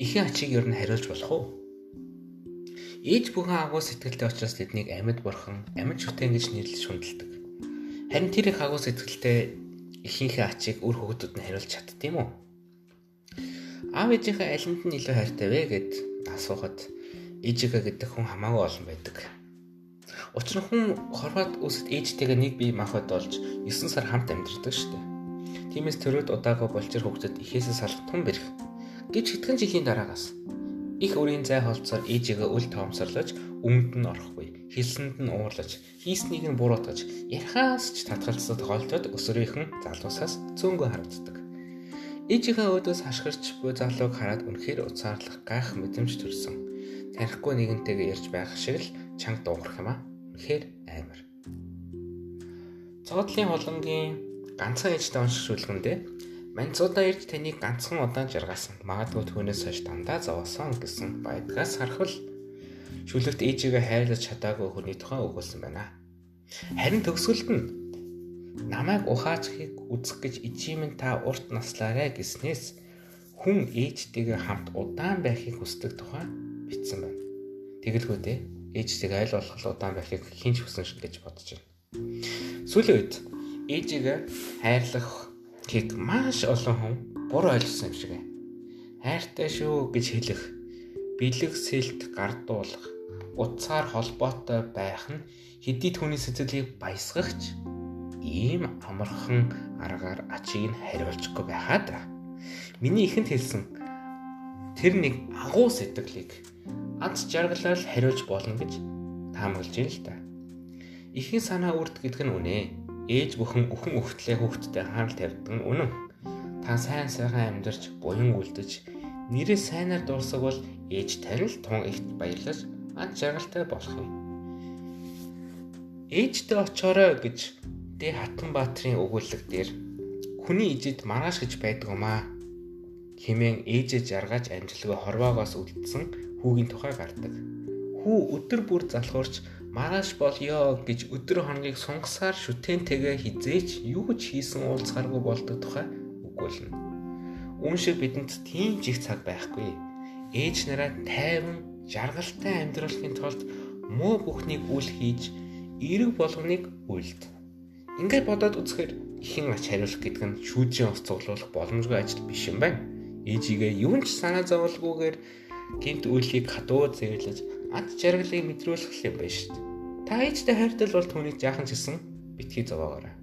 эхийн ачийг ер нь хариулж болох уу? Ээж бүхэн агуу сэтгэлтэй учраас тэднийг амьд бурхан, амьд шүтэн гэж нэрлэж шүндэлдэг. Харин тэр их агуу сэтгэлтэй эхийнхээ ачийг үр хөвгөдөд нь хариулж юм уу? Аав ээжийнхээ алинд нь илүү хайртай вэ гэд асуухад ээжигээ гэдэг хүн хамаагүй олон байдаг. Учир нь хүн хорвоод үсэд ээжтэйгээ нэг бие махбод болж 9 сар хамт амьдардаг шүү дээ. Тиймээс төрөөд удаагүй болчир хөвгдөд ихээсээ салах тун бэрх гэж хэдхэн жилийн дараагаас их өрийн зай холцоор ээжигээ үл тоомсорлож өмнөд нь орохгүй хэлсэнд нь уурлаж хийснийг нь буруутгаж ярихаас ч татгалцаад голдоод өсвөрийнхэн залуусаас цөөнгөө харагддаг. Ээжийнхээ өөдөөс хашгирч буй залууг хараад үнэхээр уцаарлах гайх мэдрэмж төрсөн. Танихгүй нэгэнтэйгээ ярьж байх шиг л чанга дуугарх юм аа. Үнэхээр амар. Цогтлын холонгийн ганцхан ээжтэй унших шүлгэндээ Манцуудаа ирж таныг ганцхан удаан жаргасан. Магадгүй түүнээс хойш дандаа зовоосон гэсэн байдгаас харахвал шүлэгт ээжигээ хайрлаж чадаагүй хүний тухай өгүүлсэн байна. Харин төгсгөлд нь намайг ухаачхыг үзэх гэж ичимэн та урт наслаарэ гэснээс хүн ээжтэйгээ хамт удаан байхыг хүсдэг тухай бичсэн байна. Тэгэлгүй дээ ээжтэйг айл болох удаан байхыг хинч хүсэн гэж бодож байна. Сүүлийн үед ээжигээ хайрлах хийг маш олон хүн буруу ойлгосон юм шиг байна. Хайртай шүү гэж хэлэх, бэлэг сэлт гардуулах, утсаар холбоотой байх нь хэдий түүний сэтгэлийг баясгахч ийм амархан аргаар ачийг нь хариулчихгүй байхаа да. Миний ихэнд хэлсэн тэр нэг агуу сэтгэлийг аз жаргалаар хариулж болно гэж таамаглаж байна л да. Ихийн санаа үрд гэдэг нь үнэ. Ээж бүхэн өхөн өхтлээ хүүхдтэй хаанл тавьдаг нь үнэн. Та сайн сайхан амьдарч буян үлдэж нэрээ сайнаар дуусах бол ээж тань л тун ихт баярлаж аз жаргалтай болох юм. Ээжтэй очоорой гэж Дэ Хатан Баатрин өгүүлэг дээр хүний ижид маргааш гэж байдаг юм аа. Химэн ээжээ жаргаж амжилгаа хорвоогоос үлдсэн хүүгийн тухай гардаг. Хүү өдөр бүр залхуурч маргааш болёо гэж өдөр хоногийг сунгасаар шүтэнтэйгээ хизээч юу ч хийсэн уулзгааргүй болдог тухай өгүүлнэ. Үүн шиг бидэнд тийм жиг цаг байхгүй. Ээж нараа тайван жаргалтай амьдралын тулд муу бүхнийг үл хийж эерэг болгоныг үлд. Ингээд бодоод үзэхээр ихэн ач хариулах гэдэг нь шүүжийн ус цуглуулах боломжгүй ажил биш юм байна. Ээжигээ юу ч санаа зовлгүйгээр гинт үлийг хатуу зэвэрлэж ад жаргалыг мэдрүүлэх юм байна шүү дээ. Та ээжтэй хайртал бол түүнийг жаахан ч гэсэн битгий зовоогоорой.